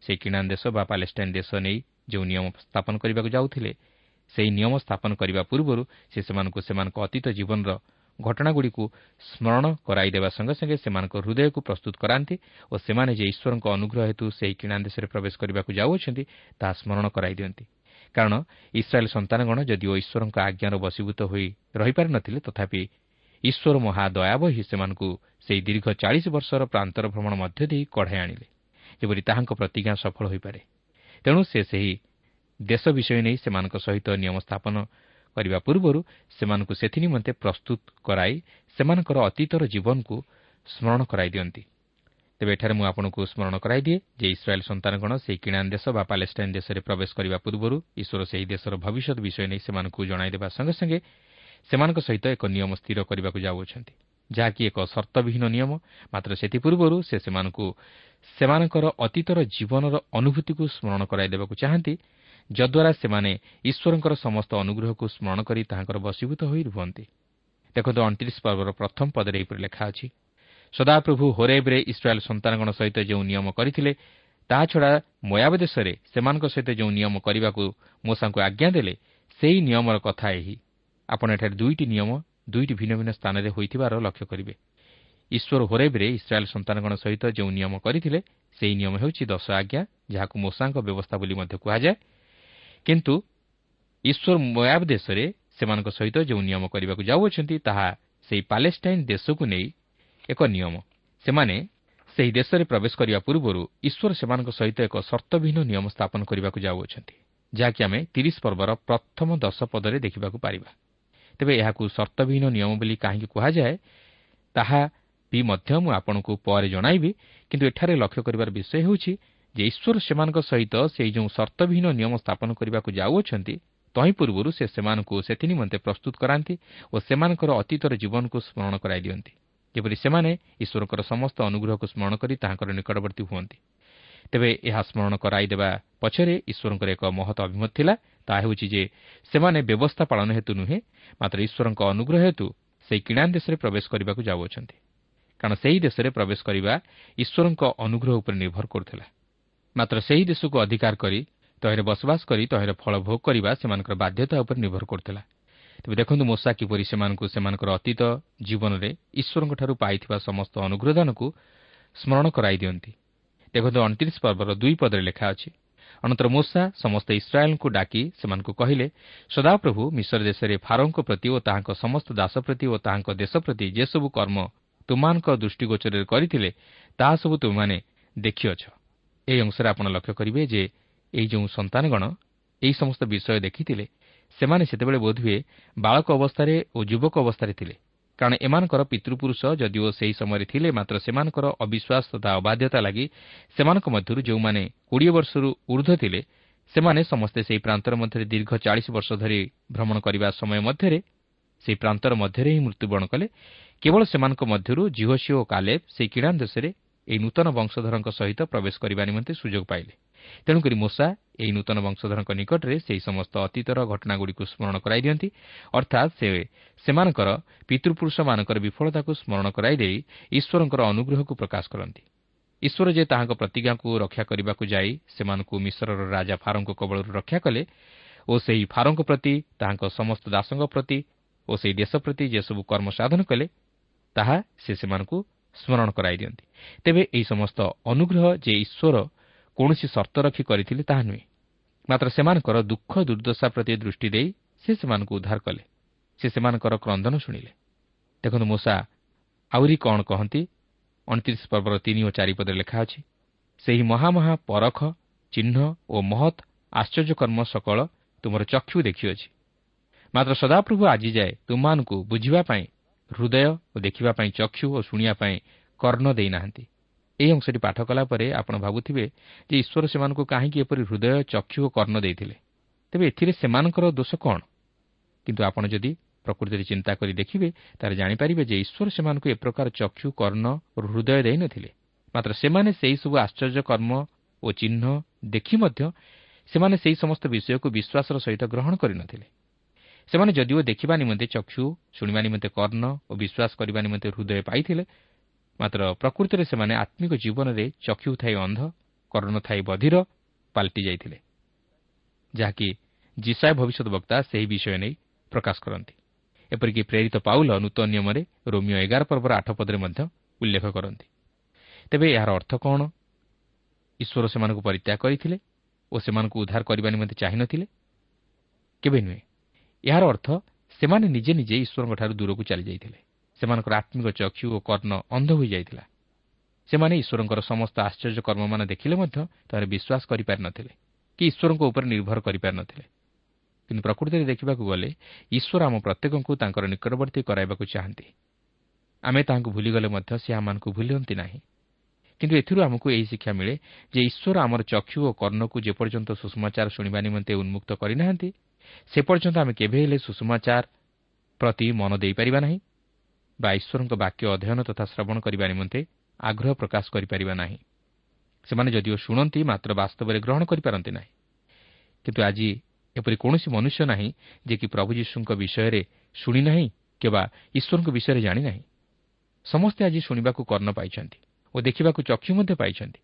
ସେହି କିଣାନ୍ ଦେଶ ବା ପାଲେଷ୍ଟାଇନ୍ ଦେଶ ନେଇ ଯେଉଁ ନିୟମ ସ୍ଥାପନ କରିବାକୁ ଯାଉଥିଲେ ସେହି ନିୟମ ସ୍ଥାପନ କରିବା ପୂର୍ବରୁ ସେ ସେମାନଙ୍କୁ ସେମାନଙ୍କ ଅତୀତ ଜୀବନର ଘଟଣାଗୁଡ଼ିକୁ ସ୍ମରଣ କରାଇଦେବା ସଙ୍ଗେ ସଙ୍ଗେ ସେମାନଙ୍କ ହୃଦୟକୁ ପ୍ରସ୍ତୁତ କରାନ୍ତି ଓ ସେମାନେ ଯେ ଈଶ୍ୱରଙ୍କ ଅନୁଗ୍ରହ ହେତୁ ସେହି କିଣା ଦେଶରେ ପ୍ରବେଶ କରିବାକୁ ଯାଉଅଛନ୍ତି ତାହା ସ୍ମରଣ କରାଇ ଦିଅନ୍ତି। କାରଣ ଇସ୍ରାଏଲ୍ ସନ୍ତାନଗଣ ଯଦିଓ ଈଶ୍ୱରଙ୍କ ଆଜ୍ଞାର ବଶୀଭୂତ ହୋଇ ରହିପାରି ନ ଥିଲେ ତଥାପି ଈଶ୍ୱର ମହା ଦୟାବହି ସେମାନଙ୍କୁ ସେହି ଦୀର୍ଘ ଚାଳିଶ ବର୍ଷର ପ୍ରାନ୍ତର ଭ୍ରମଣ ମଧ୍ୟ ଦେଇ କଢ଼ାଇ ଆଣିଲେ ଯେପରି ତାହାଙ୍କ ପ୍ରତିଜ୍ଞା ସଫଳ ହୋଇପାରେ। ତେଣୁ ସେ ସେହି ଦେଶ ବିଷୟ ନେଇ ସେମାନଙ୍କ ସହିତ ନିୟମ ସ୍ଥାପନ କରିବା ପୂର୍ବରୁ ସେମାନଙ୍କୁ ସେଥି ନିମନ୍ତେ ପ୍ରସ୍ତୁତ କରାଇ ସେମାନଙ୍କର ଅତୀତର ଜୀବନକୁ ସ୍ମରଣ କରାଇ ଦିଅନ୍ତି। ତେବେ ଏଠାରେ ମୁଁ ଆପଣଙ୍କୁ ସ୍ମରଣ କରାଇଦିଏ ଯେ ଇସ୍ରାଏଲ୍ ସନ୍ତାନଗଣ ସେହି କିଣାନ୍ ଦେଶ ବା ପାଲେଷ୍ଟାଇନ୍ ଦେଶରେ ପ୍ରବେଶ କରିବା ପୂର୍ବରୁ ଈଶ୍ୱର ସେହି ଦେଶର ଭବିଷ୍ୟତ ବିଷୟ ନେଇ ସେମାନଙ୍କୁ ଜଣାଇଦେବା ସଙ୍ଗେ ସଙ୍ଗେ ସେମାନଙ୍କ ସହିତ ଏକ ନିୟମ ସ୍ଥିର କରିବାକୁ ଯାଉଅଛନ୍ତି ଯାହାକି ଏକ ସର୍ତ୍ତବିହୀନ ନିୟମ। ମାତ୍ର ସେଥିପୂର୍ବରୁ ସେ ସେମାନଙ୍କୁ ସେମାନଙ୍କର ଅତୀତର ଜୀବନର ଅନୁଭୂତିକୁ ସ୍ମରଣ କରାଇଦେବାକୁ ଚାହାନ୍ତି ଯଦ୍ୱାରା ସେମାନେ ଈଶ୍ୱରଙ୍କର ସମସ୍ତ ଅନୁଗ୍ରହକୁ ସ୍ମରଣ କରି ତାହାଙ୍କର ବଶୀଭୂତ ହୋଇ ରୁହନ୍ତି। ଦେଖନ୍ତୁ ଅଣତିରିଶ ପର୍ବର ପ୍ରଥମ ପଦରେ ଏହିପରି ଲେଖା ଅଛି ସଦାପ୍ରଭୁ ହୋରେବ୍ରେ ଇସ୍ରାଏଲ୍ ସନ୍ତାନଗଣ ସହିତ ଯେଉଁ ନିୟମ କରିଥିଲେ ତାହାଛଡ଼ା ମୟାବ ଦେଶରେ ସେମାନଙ୍କ ସହିତ ଯେଉଁ ନିୟମ କରିବାକୁ ମୋସାଙ୍କୁ ଆଜ୍ଞା ଦେଲେ ସେହି ନିୟମର କଥା ଏହି। ଆପଣ ଏଠାରେ ଦୁଇଟି ନିୟମ ଦୁଇଟି ଭିନ୍ନ ଭିନ୍ନ ସ୍ଥାନରେ ହୋଇଥିବାର ଲକ୍ଷ୍ୟ କରିବେ। ଈଶ୍ୱର ହୋରେବ୍ରେ ଇସ୍ରାଏଲ୍ ସନ୍ତାନଗଣ ସହିତ ଯେଉଁ ନିୟମ କରିଥିଲେ ସେହି ନିୟମ ହେଉଛି ଦଶ ଆଜ୍ଞା ଯାହାକୁ ମୋସାଙ୍କ ବ୍ୟବସ୍ଥା ବୋଲି ମଧ୍ୟ କୁହାଯାଏ। କିନ୍ତୁ ଈଶ୍ୱର ମୟାବ ଦେଶରେ ସେମାନଙ୍କ ସହିତ ଯେଉଁ ନିୟମ କରିବାକୁ ଯାଉଅଛନ୍ତି ତାହା ସେହି ପାଲେଷ୍ଟାଇନ୍ ଦେଶକୁ ନେଇ ଏକ ନିୟମ। ସେମାନେ ସେହି ଦେଶରେ ପ୍ରବେଶ କରିବା ପୂର୍ବରୁ ଈଶ୍ୱର ସେମାନଙ୍କ ସହିତ ଏକ ସର୍ତ୍ତବିହୀନ ନିୟମ ସ୍ଥାପନ କରିବାକୁ ଯାଉଅଛନ୍ତି ଯାହାକି ଆମେ ତିରିଶ ପର୍ବର ପ୍ରଥମ ଦଶ ପଦରେ ଦେଖିବାକୁ ପାରିବା। ତେବେ ଏହାକୁ ସର୍ତ୍ତବିହୀନ ନିୟମ ବୋଲି କାହିଁକି କୁହାଯାଏ ତାହା ବି ମଧ୍ୟ ମୁଁ ଆପଣଙ୍କୁ ପରେ ଜଣାଇବି କିନ୍ତୁ ଏଠାରେ ଲକ୍ଷ୍ୟ କରିବାର ବିଷୟ ହେଉଛି ଯେ ଈଶ୍ୱର ସେମାନଙ୍କ ସହିତ ସେହି ଯେଉଁ ସର୍ତ୍ତବିହୀନ ନିୟମ ସ୍ଥାପନ କରିବାକୁ ଯାଉଅଛନ୍ତି ତହିଁ ପୂର୍ବରୁ ସେ ସେମାନଙ୍କୁ ସେଥି ନିମନ୍ତେ ପ୍ରସ୍ତୁତ କରାନ୍ତି ଓ ସେମାନଙ୍କର ଅତୀତର ଜୀବନକୁ ସ୍ମରଣ କରାଇ ଦିଅନ୍ତି। ଯେପରି ସେମାନେ ଈଶ୍ୱରଙ୍କର ସମସ୍ତ ଅନୁଗ୍ରହକୁ ସ୍ମରଣ କରି ତାହାଙ୍କର ନିକଟବର୍ତ୍ତୀ ହୁଅନ୍ତି। ତେବେ ଏହା ସ୍ମରଣ କରାଇଦେବା ପଛରେ ଈଶ୍ୱରଙ୍କର ଏକ ମହତ ଅଭିମତ ଥିଲା ତାହା ହେଉଛି ଯେ ସେମାନେ ବ୍ୟବସ୍ଥା ପାଳନ ହେତୁ ନୁହେଁ ମାତ୍ର ଈଶ୍ୱରଙ୍କ ଅନୁଗ୍ରହ ହେତୁ ସେହି କିଣା ଦେଶରେ ପ୍ରବେଶ କରିବାକୁ ଯାଉଅଛନ୍ତି। କାରଣ ସେହି ଦେଶରେ ପ୍ରବେଶ କରିବା ଈଶ୍ୱରଙ୍କ ଅନୁଗ୍ରହ ଉପରେ ନିର୍ଭର କରୁଥିଲା। ମାତ୍ର ସେହି ଦେଶକୁ ଅଧିକାର କରି ତହିଁରେ ବସବାସ କରି ତହିଁର ଫଳ ଭୋଗ କରିବା ସେମାନଙ୍କର ବାଧ୍ୟତା ଉପରେ ନିର୍ଭର କରୁଥିଲା। ତେବେ ଦେଖନ୍ତୁ ମୂଷା କିପରି ସେମାନଙ୍କୁ ସେମାନଙ୍କର ଅତୀତ ଜୀବନରେ ଈଶ୍ୱରଙ୍କଠାରୁ ପାଇଥିବା ସମସ୍ତ ଅନୁଗ୍ରହଦାନକୁ ସ୍ମରଣ କରାଇ ଦିଅନ୍ତି। ଦେଖନ୍ତୁ ଅଣତିରିଶ ପର୍ବର ଦୁଇ ପଦରେ ଲେଖା ଅଛି ଅନନ୍ତର ମୂଷା ସମସ୍ତ ଇସ୍ରାଏଲ୍ଙ୍କୁ ଡାକି ସେମାନଙ୍କୁ କହିଲେ ସଦାପ୍ରଭୁ ମିଶ୍ର ଦେଶରେ ଫାରୋଙ୍କ ପ୍ରତି ଓ ତାହାଙ୍କ ସମସ୍ତ ଦାସ ପ୍ରତି ଓ ତାହାଙ୍କ ଦେଶ ପ୍ରତି ଯେସବୁ କର୍ମ ତୁମାନଙ୍କ ଦୃଷ୍ଟିଗୋଚରରେ କରିଥିଲେ ତାହା ସବୁ ତୁମମାନେ ଦେଖିଅଛ। ଏହି ଅଂଶରେ ଆପଣ ଲକ୍ଷ୍ୟ କରିବେ ଯେ ଏହି ଯେଉଁ ସନ୍ତାନଗଣ ଏହି ସମସ୍ତ ବିଷୟ ଦେଖିଥିଲେ ସେମାନେ ସେତେବେଳେ ବୋଧହୁଏ ବାଳକ ଅବସ୍ଥାରେ ଓ ଯୁବକ ଅବସ୍ଥାରେ ଥିଲେ। କାରଣ ଏମାନଙ୍କର ପିତୃପୁରୁଷ ଯଦିଓ ସେହି ସମୟରେ ଥିଲେ ମାତ୍ର ସେମାନଙ୍କର ଅବିଶ୍ୱାସ ତଥା ଅବାଧ୍ୟତା ଲାଗି ସେମାନଙ୍କ ମଧ୍ୟରୁ ଯେଉଁମାନେ କୋଡ଼ିଏ ବର୍ଷରୁ ଉର୍ଦ୍ଧ୍ୱ ଥିଲେ ସେମାନେ ସମସ୍ତେ ସେହି ପ୍ରାନ୍ତର ମଧ୍ୟରେ ଦୀର୍ଘ ଚାଳିଶ ବର୍ଷ ଧରି ଭ୍ରମଣ କରିବା ସମୟ ମଧ୍ୟରେ ସେହି ପ୍ରାନ୍ତର ମଧ୍ୟରେ ହିଁ ମୃତ୍ୟୁବରଣ କଲେ। କେବଳ ସେମାନଙ୍କ ମଧ୍ୟରୁ ଜିହସିଓ ଓ କାଲେବ ସେହି କିଣାନ୍ ଦେଶରେ ଏହି ନୂତନ ବଂଶଧରଙ୍କ ସହିତ ପ୍ରବେଶ କରିବା ନିମନ୍ତେ ସୁଯୋଗ ପାଇଲେ। ତେଣୁକରି ମୋଷା ଏହି ନୂତନ ବଂଶଧରଙ୍କ ନିକଟରେ ସେହି ସମସ୍ତ ଅତୀତର ଘଟଣାଗୁଡ଼ିକୁ ସ୍ମରଣ କରାଇ ଦିଅନ୍ତି। ଅର୍ଥାତ୍ ସେ ସେମାନଙ୍କର ପିତୃପୁରୁଷମାନଙ୍କର ବିଫଳତାକୁ ସ୍ମରଣ କରାଇ ଦେଇ ଈଶ୍ୱରଙ୍କର ଅନୁଗ୍ରହକୁ ପ୍ରକାଶ କରନ୍ତି। ଈଶ୍ୱର ଯେ ତାହାଙ୍କ ପ୍ରତିଜ୍ଞାକୁ ରକ୍ଷା କରିବାକୁ ଯାଇ ସେମାନଙ୍କୁ ମିଶ୍ରର ରାଜା ଫାରଙ୍କ କବଳରୁ ରକ୍ଷା କଲେ ଓ ସେହି ଫାରଙ୍କ ପ୍ରତି ତାହାଙ୍କ ସମସ୍ତ ଦାସଙ୍କ ପ୍ରତି ଓ ସେହି ଦେଶ ପ୍ରତି ଯେସବୁ କର୍ମ ସାଧନ କଲେ ତାହା ସେ ସେମାନଙ୍କୁ ସ୍ମରଣ କରାଇ ଦିଅନ୍ତି। ତେବେ ଏହି ସମସ୍ତ ଅନୁଗ୍ରହ ଯେ ଈଶ୍ୱର କୌଣସି ସର୍ତ୍ତ ରଖି କରିଥିଲେ ତାହା ନୁହେଁ। ମାତ୍ର ସେମାନଙ୍କର ଦୁଃଖ ଦୁର୍ଦ୍ଦଶା ପ୍ରତି ଦୃଷ୍ଟି ଦେଇ ସେ ସେମାନଙ୍କୁ ଉଦ୍ଧାର କଲେ। ସେ ସେମାନଙ୍କର କ୍ରନ୍ଦନ ଶୁଣିଲେ। ଦେଖନ୍ତୁ ମୂଷା ଆହୁରି କ'ଣ କହନ୍ତି? ଅଣତିରିଶ ପର୍ବର ତିନି ଓ ଚାରିପଦରେ ଲେଖା ଅଛି ସେହି ମହାମହା ପରଖ ଚିହ୍ନ ଓ ମହତ୍ ଆଶ୍ଚର୍ଯ୍ୟକର୍ମ ସକଳ ତୁମର ଚକ୍ଷୁ ଦେଖିଅଛି। ମାତ୍ର ସଦାପ୍ରଭୁ ଆଜି ଯାଏ ତୁମମାନଙ୍କୁ ବୁଝିବା ପାଇଁ ହୃଦୟ ଓ ଦେଖିବା ପାଇଁ ଚକ୍ଷୁ ଓ ଶୁଣିବା ପାଇଁ କର୍ଣ୍ଣ ଦେଇନାହାନ୍ତି। ଏହି ଅଂଶଟି ପାଠ କଲା ପରେ ଆପଣ ଭାବୁଥିବେ ଯେ ଈଶ୍ୱର ସେମାନଙ୍କୁ କାହିଁକି ଏପରି ହୃଦୟ ଚକ୍ଷୁ ଓ କର୍ଣ୍ଣ ଦେଇଥିଲେ? ତେବେ ଏଥିରେ ସେମାନଙ୍କର ଦୋଷ କ'ଣ? କିନ୍ତୁ ଆପଣ ଯଦି ପ୍ରକୃତିରେ ଚିନ୍ତା କରି ଦେଖିବେ ତାହେଲେ ଜାଣିପାରିବେ ଯେ ଈଶ୍ୱର ସେମାନଙ୍କୁ ଏ ପ୍ରକାର ଚକ୍ଷୁ କର୍ଣ୍ଣ ଓ ହୃଦୟ ଦେଇନଥିଲେ ମାତ୍ର ସେମାନେ ସେହିସବୁ ଆଶ୍ଚର୍ଯ୍ୟ କର୍ମ ଓ ଚିହ୍ନ ଦେଖି ମଧ୍ୟ ସେମାନେ ସେହି ସମସ୍ତ ବିଷୟକୁ ବିଶ୍ୱାସର ସହିତ ଗ୍ରହଣ କରିନଥିଲେ ସେମାନେ ଯଦିଓ ଦେଖିବା ନିମନ୍ତେ ଚକ୍ଷୁ ଶୁଣିବା ନିମନ୍ତେ କର୍ଣ୍ଣ ଓ ବିଶ୍ୱାସ କରିବା ନିମନ୍ତେ ହୃଦୟ ପାଇଥିଲେ ମାତ୍ର ପ୍ରକୃତିରେ ସେମାନେ ଆତ୍ମିକ ଜୀବନରେ ଚକ୍ଷୁ ଥାଇ ଅନ୍ଧ କର୍ଣ୍ଣ ଥାଇ ବଧିର ପାଲଟି ଯାଇଥିଲେ ଯାହାକି ଜିସାଏ ଭବିଷ୍ୟତ ବକ୍ତା ସେହି ବିଷୟ ନେଇ ପ୍ରକାଶ କରନ୍ତି। ଏପରିକି ପ୍ରେରିତ ପାଉଲ ନୂତନ ନିୟମରେ ରୋମିଓ ଏଗାର ପର୍ବର ଆଠ ପଦରେ ମଧ୍ୟ ଉଲ୍ଲେଖ କରନ୍ତି। ତେବେ ଏହାର ଅର୍ଥ କ'ଣ? ଈଶ୍ୱର ସେମାନଙ୍କୁ ପରିତ୍ୟାଗ କରିଥିଲେ ଓ ସେମାନଙ୍କୁ ଉଦ୍ଧାର କରିବା ନିମନ୍ତେ ଚାହିଁନଥିଲେ? କେବେ ନୁହେଁ। ଏହାର ଅର୍ଥ ସେମାନେ ନିଜେ ନିଜେ ଈଶ୍ୱରଙ୍କଠାରୁ ଦୂରକୁ ଚାଲିଯାଇଥିଲେ। ସେମାନଙ୍କର ଆତ୍ମିକ ଚକ୍ଷୁ ଓ କର୍ଣ୍ଣ ଅନ୍ଧ ହୋଇଯାଇଥିଲା। ସେମାନେ ଈଶ୍ୱରଙ୍କର ସମସ୍ତ ଆଶ୍ଚର୍ଯ୍ୟ କର୍ମମାନ ଦେଖିଲେ ମଧ୍ୟ ତାହାର ବିଶ୍ୱାସ କରିପାରିନଥିଲେ କି ଈଶ୍ୱରଙ୍କ ଉପରେ ନିର୍ଭର କରିପାରିନଥିଲେ। କିନ୍ତୁ ପ୍ରକୃତିରେ ଦେଖିବାକୁ ଗଲେ ଈଶ୍ୱର ଆମ ପ୍ରତ୍ୟେକଙ୍କୁ ତାଙ୍କର ନିକଟବର୍ତ୍ତୀ କରାଇବାକୁ ଚାହାନ୍ତି। ଆମେ ତାହାଙ୍କୁ ଭୁଲିଗଲେ ମଧ୍ୟ ସେ ଆମମାନଙ୍କୁ ଭୁଲନ୍ତି ନାହିଁ। କିନ୍ତୁ ଏଥିରୁ ଆମକୁ ଏହି ଶିକ୍ଷା ମିଳେ ଯେ ଈଶ୍ୱର ଆମର ଚକ୍ଷୁ ଓ କର୍ଣ୍ଣକୁ ଯେପର୍ଯ୍ୟନ୍ତ ସୁଷମାଚାର ଶୁଣିବା ନିମନ୍ତେ ଉନ୍ମୁକ୍ତ କରିନାହାନ୍ତି ସେ ପର୍ଯ୍ୟନ୍ତ ଆମେ କେବେ ହେଲେ ସୁଷମାଚାର ପ୍ରତି ମନ ଦେଇପାରିବା ନାହିଁ। ବା ଈଶ୍ୱରଙ୍କ ବାକ୍ୟ ଅଧ୍ୟୟନ ତଥା ଶ୍ରବଣ କରିବା ନିମନ୍ତେ ଆଗ୍ରହ ପ୍ରକାଶ କରିପାରିବା ନାହିଁ। ସେମାନେ ଯଦିଓ ଶୁଣନ୍ତି ମାତ୍ର ବାସ୍ତବରେ ଗ୍ରହଣ କରିପାରନ୍ତି ନାହିଁ। କିନ୍ତୁ ଆଜି ଏପରି କୌଣସି ମନୁଷ୍ୟ ନାହିଁ ଯେ କି ପ୍ରଭୁ ଯୀଶୁଙ୍କ ବିଷୟରେ ଶୁଣିନାହିଁ କିମ୍ବା ଈଶ୍ୱରଙ୍କ ବିଷୟରେ ଜାଣିନାହିଁ ସମସ୍ତେ ଆଜି ଶୁଣିବାକୁ କର୍ଣ୍ଣ ପାଇଛନ୍ତି ଓ ଦେଖିବାକୁ ଚକ୍ଷୁ ମଧ୍ୟ ପାଇଛନ୍ତି।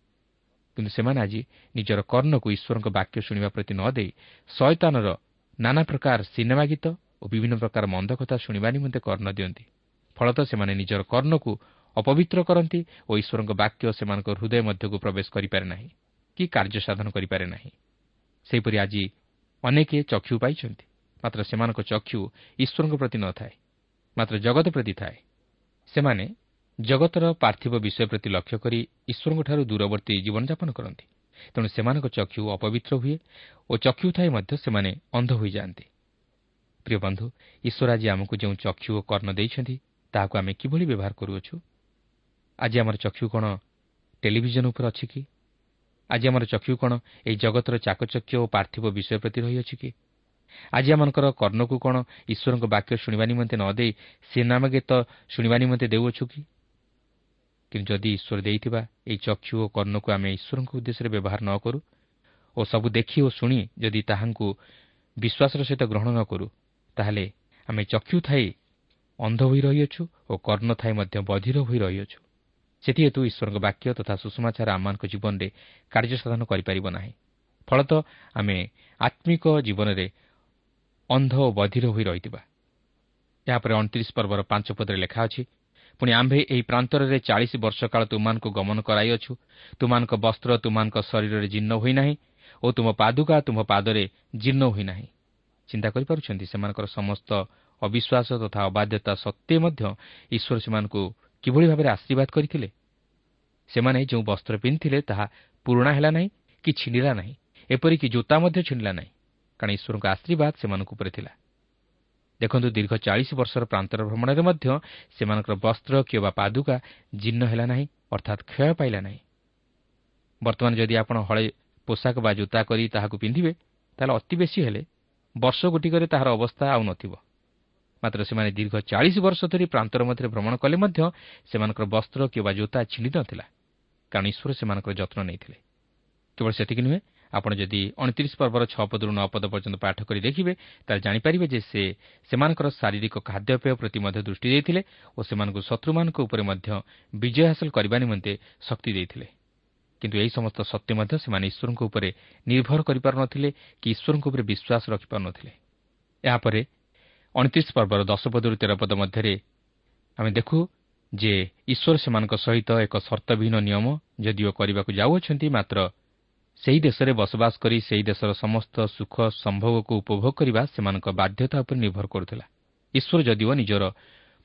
କିନ୍ତୁ ସେମାନେ ଆଜି ନିଜର କର୍ଣ୍ଣକୁ ଈଶ୍ୱରଙ୍କ ବାକ୍ୟ ଶୁଣିବା ପ୍ରତି ନ ଦେଇ ଶୟତାନର ନାନା ପ୍ରକାର ସିନେମା ଗୀତ ଓ ବିଭିନ୍ନ ପ୍ରକାର ମନ୍ଦ କଥା ଶୁଣିବା ନିମନ୍ତେ କର୍ଣ୍ଣ ଦିଅନ୍ତି। ଫଳତଃ ସେମାନେ ନିଜର କର୍ଣ୍ଣକୁ ଅପବିତ୍ର କରନ୍ତି ଓ ଈଶ୍ୱରଙ୍କ ବାକ୍ୟ ସେମାନଙ୍କ ହୃଦୟ ମଧ୍ୟକୁ ପ୍ରବେଶ କରିପାରେ ନାହିଁ କି କାର୍ଯ୍ୟ ସାଧନ କରିପାରେ ନାହିଁ। ସେହିପରି ଆଜି ଅନେକ ଚକ୍ଷୁ ପାଇଛନ୍ତି ମାତ୍ର ସେମାନଙ୍କ ଚକ୍ଷୁ ଈଶ୍ୱରଙ୍କ ପ୍ରତି ନଥାଏ ମାତ୍ର ଜଗତ ପ୍ରତି ଥାଏ। ସେମାନେ ଜଗତର ପାର୍ଥିବ ବିଷୟ ପ୍ରତି ଲକ୍ଷ୍ୟ କରି ଈଶ୍ୱରଙ୍କଠାରୁ ଦୂରବର୍ତ୍ତୀ ଜୀବନଯାପନ କରନ୍ତି ତେଣୁ ସେମାନଙ୍କ ଚକ୍ଷୁ ଅପବିତ୍ର ହୁଏ ଓ ଚକ୍ଷୁ ଥାଇ ମଧ୍ୟ ସେମାନେ ଅନ୍ଧ ହୋଇଯାଆନ୍ତି। ପ୍ରିୟ ବନ୍ଧୁ ଈଶ୍ୱର ଆଜି ଆମକୁ ଯେଉଁ ଚକ୍ଷୁ ଓ କର୍ଣ୍ଣ ଦେଇଛନ୍ତି ତାହାକୁ ଆମେ କିଭଳି ବ୍ୟବହାର କରୁଅଛୁ? ଆଜି ଆମର ଚକ୍ଷୁ କ'ଣ ଟେଲିଭିଜନ ଉପରେ ଅଛି କି? ଆଜି ଆମର ଚକ୍ଷୁ କ'ଣ ଏହି ଜଗତର ଚାକଚକ୍ୟ ଓ ପାର୍ଥିବ ବିଷୟ ପ୍ରତି ରହିଅଛି କି? ଆଜି ଆମଙ୍କର କର୍ଣ୍ଣକୁ କ'ଣ ଈଶ୍ୱରଙ୍କ ବାକ୍ୟ ଶୁଣିବା ନିମନ୍ତେ ନ ଦେଇ ସିନେମା ଗୀତ ଶୁଣିବା ନିମନ୍ତେ ଦେଉଅଛୁ କି? କିନ୍ତୁ ଯଦି ଈଶ୍ୱର ଦେଇଥିବା ଏହି ଚକ୍ଷୁ ଓ କର୍ଣ୍ଣକୁ ଆମେ ଈଶ୍ୱରଙ୍କ ଉଦ୍ଦେଶ୍ୟରେ ବ୍ୟବହାର ନ କରୁ ଓ ସବୁ ଦେଖି ଓ ଶୁଣି ଯଦି ତାହାଙ୍କୁ ବିଶ୍ୱାସର ସହିତ ଗ୍ରହଣ ନ କରୁ ତାହେଲେ ଆମେ ଚକ୍ଷୁ ଥାଇ ଅନ୍ଧ ହୋଇ ରହିଅଛୁ ଓ କର୍ଣ୍ଣ ଥାଇ ମଧ୍ୟ ବଧିର ହୋଇ ରହିଅଛୁ। ସେଥିହେତୁ ଈଶ୍ୱରଙ୍କ ବାକ୍ୟ ତଥା ସୁଷମାଚାର ଆମମାନଙ୍କ ଜୀବନରେ କାର୍ଯ୍ୟ ସାଧନ କରିପାରିବ ନାହିଁ। ଫଳତଃ ଆମେ ଆତ୍ମିକ ଜୀବନରେ ଅନ୍ଧ ଓ ବଧିର ହୋଇ ରହିଥିବା। ଏହାପରେ ଅଣତିରିଶ ପର୍ବର ପାଞ୍ଚ ପଦରେ ଲେଖା ଅଛି ପୁଣି ଆମ୍ଭେ ଏହି ପ୍ରାନ୍ତରରେ ଚାଳିଶ ବର୍ଷ କାଳ ତୁମାନଙ୍କୁ ଗମନ କରାଇଅଛୁ। ତୁମାନଙ୍କ ବସ୍ତ୍ର ତୁମାନଙ୍କ ଶରୀରରେ ଜୀର୍ଣ୍ଣ ହୋଇନାହିଁ ଓ ତୁମ ପାଦୁକା ତୁମ ପାଦରେ ଜୀର୍ଣ୍ଣ ହୋଇନାହିଁ ଚିନ୍ତା କରିପାରୁଛନ୍ତି? ସେମାନଙ୍କର ସମସ୍ତ ଅବିଶ୍ୱାସ ତଥା ଅବାଧ୍ୟତା ସତ୍ତ୍ୱେ ମଧ୍ୟ ଈଶ୍ୱର ସେମାନଙ୍କୁ କିଭଳି ଭାବରେ ଆଶୀର୍ବାଦ କରିଥିଲେ? ସେମାନେ ଯେଉଁ ବସ୍ତ୍ର ପିନ୍ଧିଥିଲେ ତାହା ପୁରୁଣା ହେଲା ନାହିଁ କି ଛିଣ୍ଡିଲା ନାହିଁ? ଏପରିକି ଜୋତା ମଧ୍ୟ ଛିଣ୍ଡିଲା ନାହିଁ କାରଣ ଈଶ୍ୱରଙ୍କ ଆଶୀର୍ବାଦ ସେମାନଙ୍କ ଉପରେ ଥିଲା। ଦେଖନ୍ତୁ ଦୀର୍ଘ ଚାଳିଶ ବର୍ଷର ପ୍ରାନ୍ତର ଭ୍ରମଣରେ ମଧ୍ୟ ସେମାନଙ୍କର ବସ୍ତ୍ର କିମ୍ବା ପାଦୁକା ଜୀର୍ଣ୍ଣ ହେଲା ନାହିଁ ଅର୍ଥାତ୍ କ୍ଷୟ ପାଇଲା ନାହିଁ। ବର୍ତ୍ତମାନ ଯଦି ଆପଣ ହଳେ ପୋଷାକ ବା ଜୋତା କରି ତାହାକୁ ପିନ୍ଧିବେ ତାହେଲେ ଅତି ବେଶୀ ହେଲେ ବର୍ଷ ଗୋଟିକରେ ତାହାର ଅବସ୍ଥା ଆଉ ନଥିବ। ମାତ୍ର ସେମାନେ ଦୀର୍ଘ ଚାଳିଶ ବର୍ଷ ଧରି ପ୍ରାନ୍ତର ମଧ୍ୟରେ ଭ୍ରମଣ କଲେ ମଧ୍ୟ ସେମାନଙ୍କର ବସ୍ତ୍ର କିମ୍ବା ଜୋତା ଛିଣ୍ଡି ନଥିଲା କାରଣ ଈଶ୍ୱର ସେମାନଙ୍କର ଯତ୍ନ ନେଇଥିଲେ। କେବଳ ସେତିକି ନୁହେଁ ଆପଣ ଯଦି ଅଣତିରିଶ ପର୍ବର ଛଅ ପଦରୁ ନଅ ପଦ ପର୍ଯ୍ୟନ୍ତ ପାଠ କରି ଦେଖିବେ ତାହେଲେ ଜାଣିପାରିବେ ଯେ ସେ ସେମାନଙ୍କର ଶାରୀରିକ ଖାଦ୍ୟପେୟ ପ୍ରତି ମଧ୍ୟ ଦୃଷ୍ଟି ଦେଇଥିଲେ ଓ ସେମାନଙ୍କୁ ଶତ୍ରୁମାନଙ୍କ ଉପରେ ମଧ୍ୟ ବିଜୟ ହାସଲ କରିବା ନିମନ୍ତେ ଶକ୍ତି ଦେଇଥିଲେ। କିନ୍ତୁ ଏହି ସମସ୍ତ ସତ୍ୟ ମଧ୍ୟ ସେମାନେ ଈଶ୍ୱରଙ୍କ ଉପରେ ନିର୍ଭର କରିପାରୁନଥିଲେ କି ଈଶ୍ୱରଙ୍କ ଉପରେ ବିଶ୍ୱାସ ରଖିପାରୁନଥିଲେ। ଏହାପରେ ଅଣତିରିଶ ପର୍ବର ଦଶ ପଦରୁ ତେର ପଦ ମଧ୍ୟରେ ଆମେ ଦେଖୁ ଯେ ଈଶ୍ୱର ସେମାନଙ୍କ ସହିତ ଏକ ସର୍ତ୍ତବିହୀନ ନିୟମ ଯଦିଓ କରିବାକୁ ଯାଉଅଛନ୍ତି ମାତ୍ର ସେହି ଦେଶରେ ବସବାସ କରି ସେହି ଦେଶର ସମସ୍ତ ସୁଖ ସମ୍ଭବକୁ ଉପଭୋଗ କରିବା ସେମାନଙ୍କ ବାଧ୍ୟତା ଉପରେ ନିର୍ଭର କରୁଥିଲା। ଈଶ୍ୱର ଯଦିଓ ନିଜର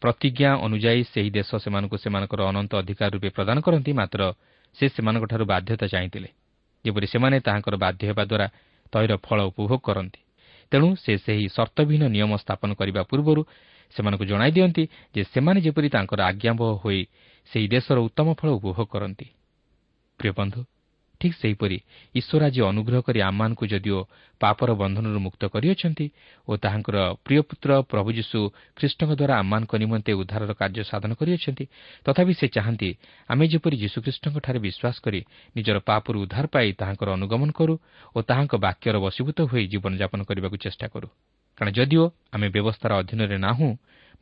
ପ୍ରତିଜ୍ଞା ଅନୁଯାୟୀ ସେହି ଦେଶ ସେମାନଙ୍କୁ ସେମାନଙ୍କର ଅନନ୍ତ ଅଧିକାର ରୂପେ ପ୍ରଦାନ କରନ୍ତି ମାତ୍ର ସେ ସେମାନଙ୍କଠାରୁ ବାଧ୍ୟତା ଚାହିଁଥିଲେ। ଯେପରି ସେମାନେ ତାହାଙ୍କର ବାଧ୍ୟ ହେବା ଦ୍ୱାରା ତୈର ଫଳ ଉପଭୋଗ କରନ୍ତି। ତେଣୁ ସେ ସେହି ସର୍ତ୍ତବିହୀନ ନିୟମ ସ୍ଥାପନ କରିବା ପୂର୍ବରୁ ସେମାନଙ୍କୁ ଜଣାଇ ଦିଅନ୍ତି ଯେ ସେମାନେ ଯେପରି ତାଙ୍କର ଆଜ୍ଞାବହ ହୋଇ ସେହି ଦେଶର ଉତ୍ତମ ଫଳ ଉପଭୋଗ କରନ୍ତି। ପ୍ରିୟ ବନ୍ଧୁ ଠିକ୍ ସେହିପରି ଈଶ୍ୱର ଆଜି ଅନୁଗ୍ରହ କରି ଆମମାନଙ୍କୁ ଯଦିଓ ପାପର ବନ୍ଧନରୁ ମୁକ୍ତ କରିଅଛନ୍ତି ଓ ତାହାଙ୍କର ପ୍ରିୟ ପୁତ୍ର ପ୍ରଭୁ ଯୀଶୁ ଖ୍ରୀଷ୍ଟଙ୍କ ଦ୍ୱାରା ଆମମାନଙ୍କ ନିମନ୍ତେ ଉଦ୍ଧାରର କାର୍ଯ୍ୟ ସାଧନ କରିଅଛନ୍ତି ତଥାପି ସେ ଚାହାନ୍ତି ଆମେ ଯେପରି ଯୀଶୁଖ୍ରୀଷ୍ଟଙ୍କଠାରେ ବିଶ୍ୱାସ କରି ନିଜର ପାପରୁ ଉଦ୍ଧାର ପାଇ ତାହାଙ୍କର ଅନୁଗମନ କରୁ ଓ ତାହାଙ୍କ ବାକ୍ୟର ବଶୀଭୂତ ହୋଇ ଜୀବନଯାପନ କରିବାକୁ ଚେଷ୍ଟା କରୁ। କାରଣ ଯଦିଓ ଆମେ ବ୍ୟବସ୍ଥାର ଅଧୀନରେ ନାହୁଁ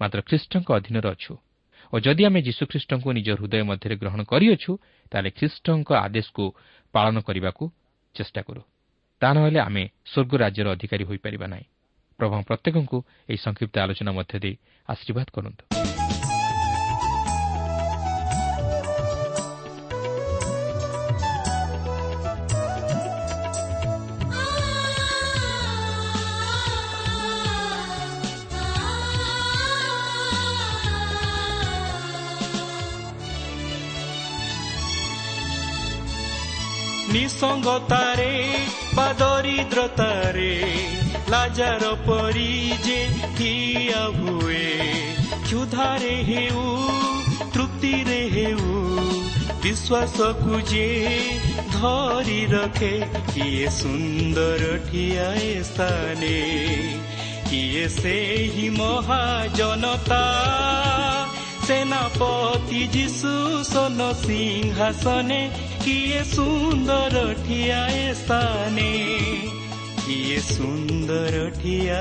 ମାତ୍ର ଖ୍ରୀଷ୍ଟଙ୍କ ଅଧୀନରେ ଅଛୁ। ଓ ଯଦି ଆମେ ଯୀଶୁଖ୍ରୀଷ୍ଟଙ୍କୁ ନିଜ ହୃଦୟ ମଧ୍ୟରେ ଗ୍ରହଣ କରିଅଛୁ ତାହେଲେ ଖ୍ରୀଷ୍ଟଙ୍କ ଆଦେଶକୁ ପାଳନ କରିବାକୁ ଚେଷ୍ଟା କରୁ। ତା ନହେଲେ ଆମେ ସ୍ୱର୍ଗ ରାଜ୍ୟର ଅଧିକାରୀ ହୋଇପାରିବା ନାହିଁ। ପ୍ରଭୁ ପ୍ରତ୍ୟେକଙ୍କୁ ଏହି ସଂକ୍ଷିପ୍ତ ଆଲୋଚନା ମଧ୍ୟ ଦେଇ ଆଶୀର୍ବାଦ କରନ୍ତୁ। ନିସଙ୍ଗତାରେ ବା ଦରିଦ୍ରତାରେ ଲାଜାର ପରି ଯେ ଠିଆ ହୁଏ କ୍ଷୁଧାରେ ହେଉ ତୃପ୍ତିରେ ହେଉ ବିଶ୍ୱାସକୁ ଯେ ଧରି ରଖେ କିଏ ସୁନ୍ଦର ଠିଆ ସ୍ଥାନେ କିଏ ସେହି ମହାଜନତା सेनापति सुसन सिंहासन कि सुन्दर ठिआ सुन्दर ठिआ